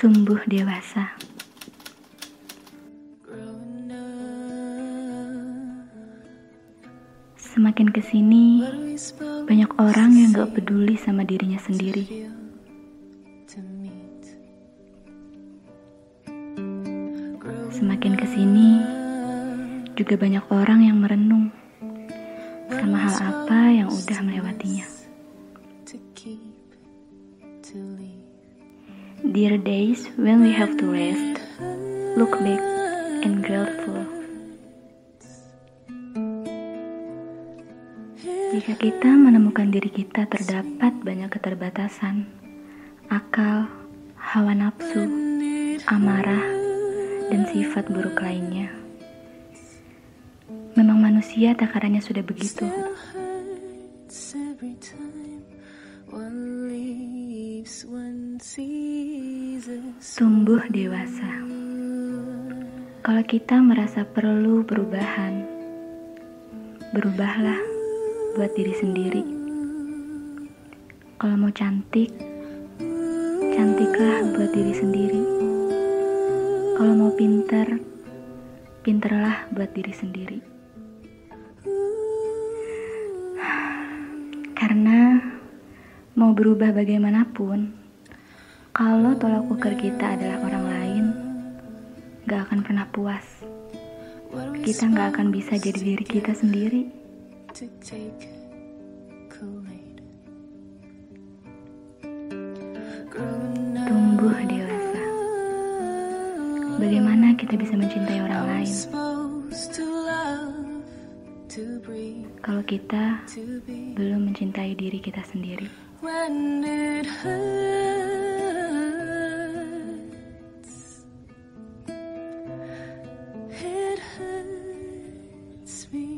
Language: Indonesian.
Tumbuh dewasa. Semakin ke sini, banyak orang yang gak peduli sama dirinya sendiri. Semakin ke sini, juga banyak orang yang merenung sama hal apa yang udah melewatinya. Dear days when we have to rest, look back and grateful. Jika kita menemukan diri kita terdapat banyak keterbatasan, akal, hawa nafsu, amarah, dan sifat buruk lainnya. Memang manusia takarannya sudah begitu. Tumbuh dewasa. Kalau kita merasa perlu perubahan, berubahlah buat diri sendiri. Kalau mau cantik, cantiklah buat diri sendiri. Kalau mau pinter, pinterlah buat diri sendiri. Karena mau berubah bagaimanapun, kalau tolak ukur kita adalah orang lain, gak akan pernah puas. Kita gak akan bisa jadi diri kita sendiri. Tumbuh dewasa. Bagaimana kita bisa mencintai orang lain? Kalau kita belum mencintai diri kita sendiri. when it hurts Sweet.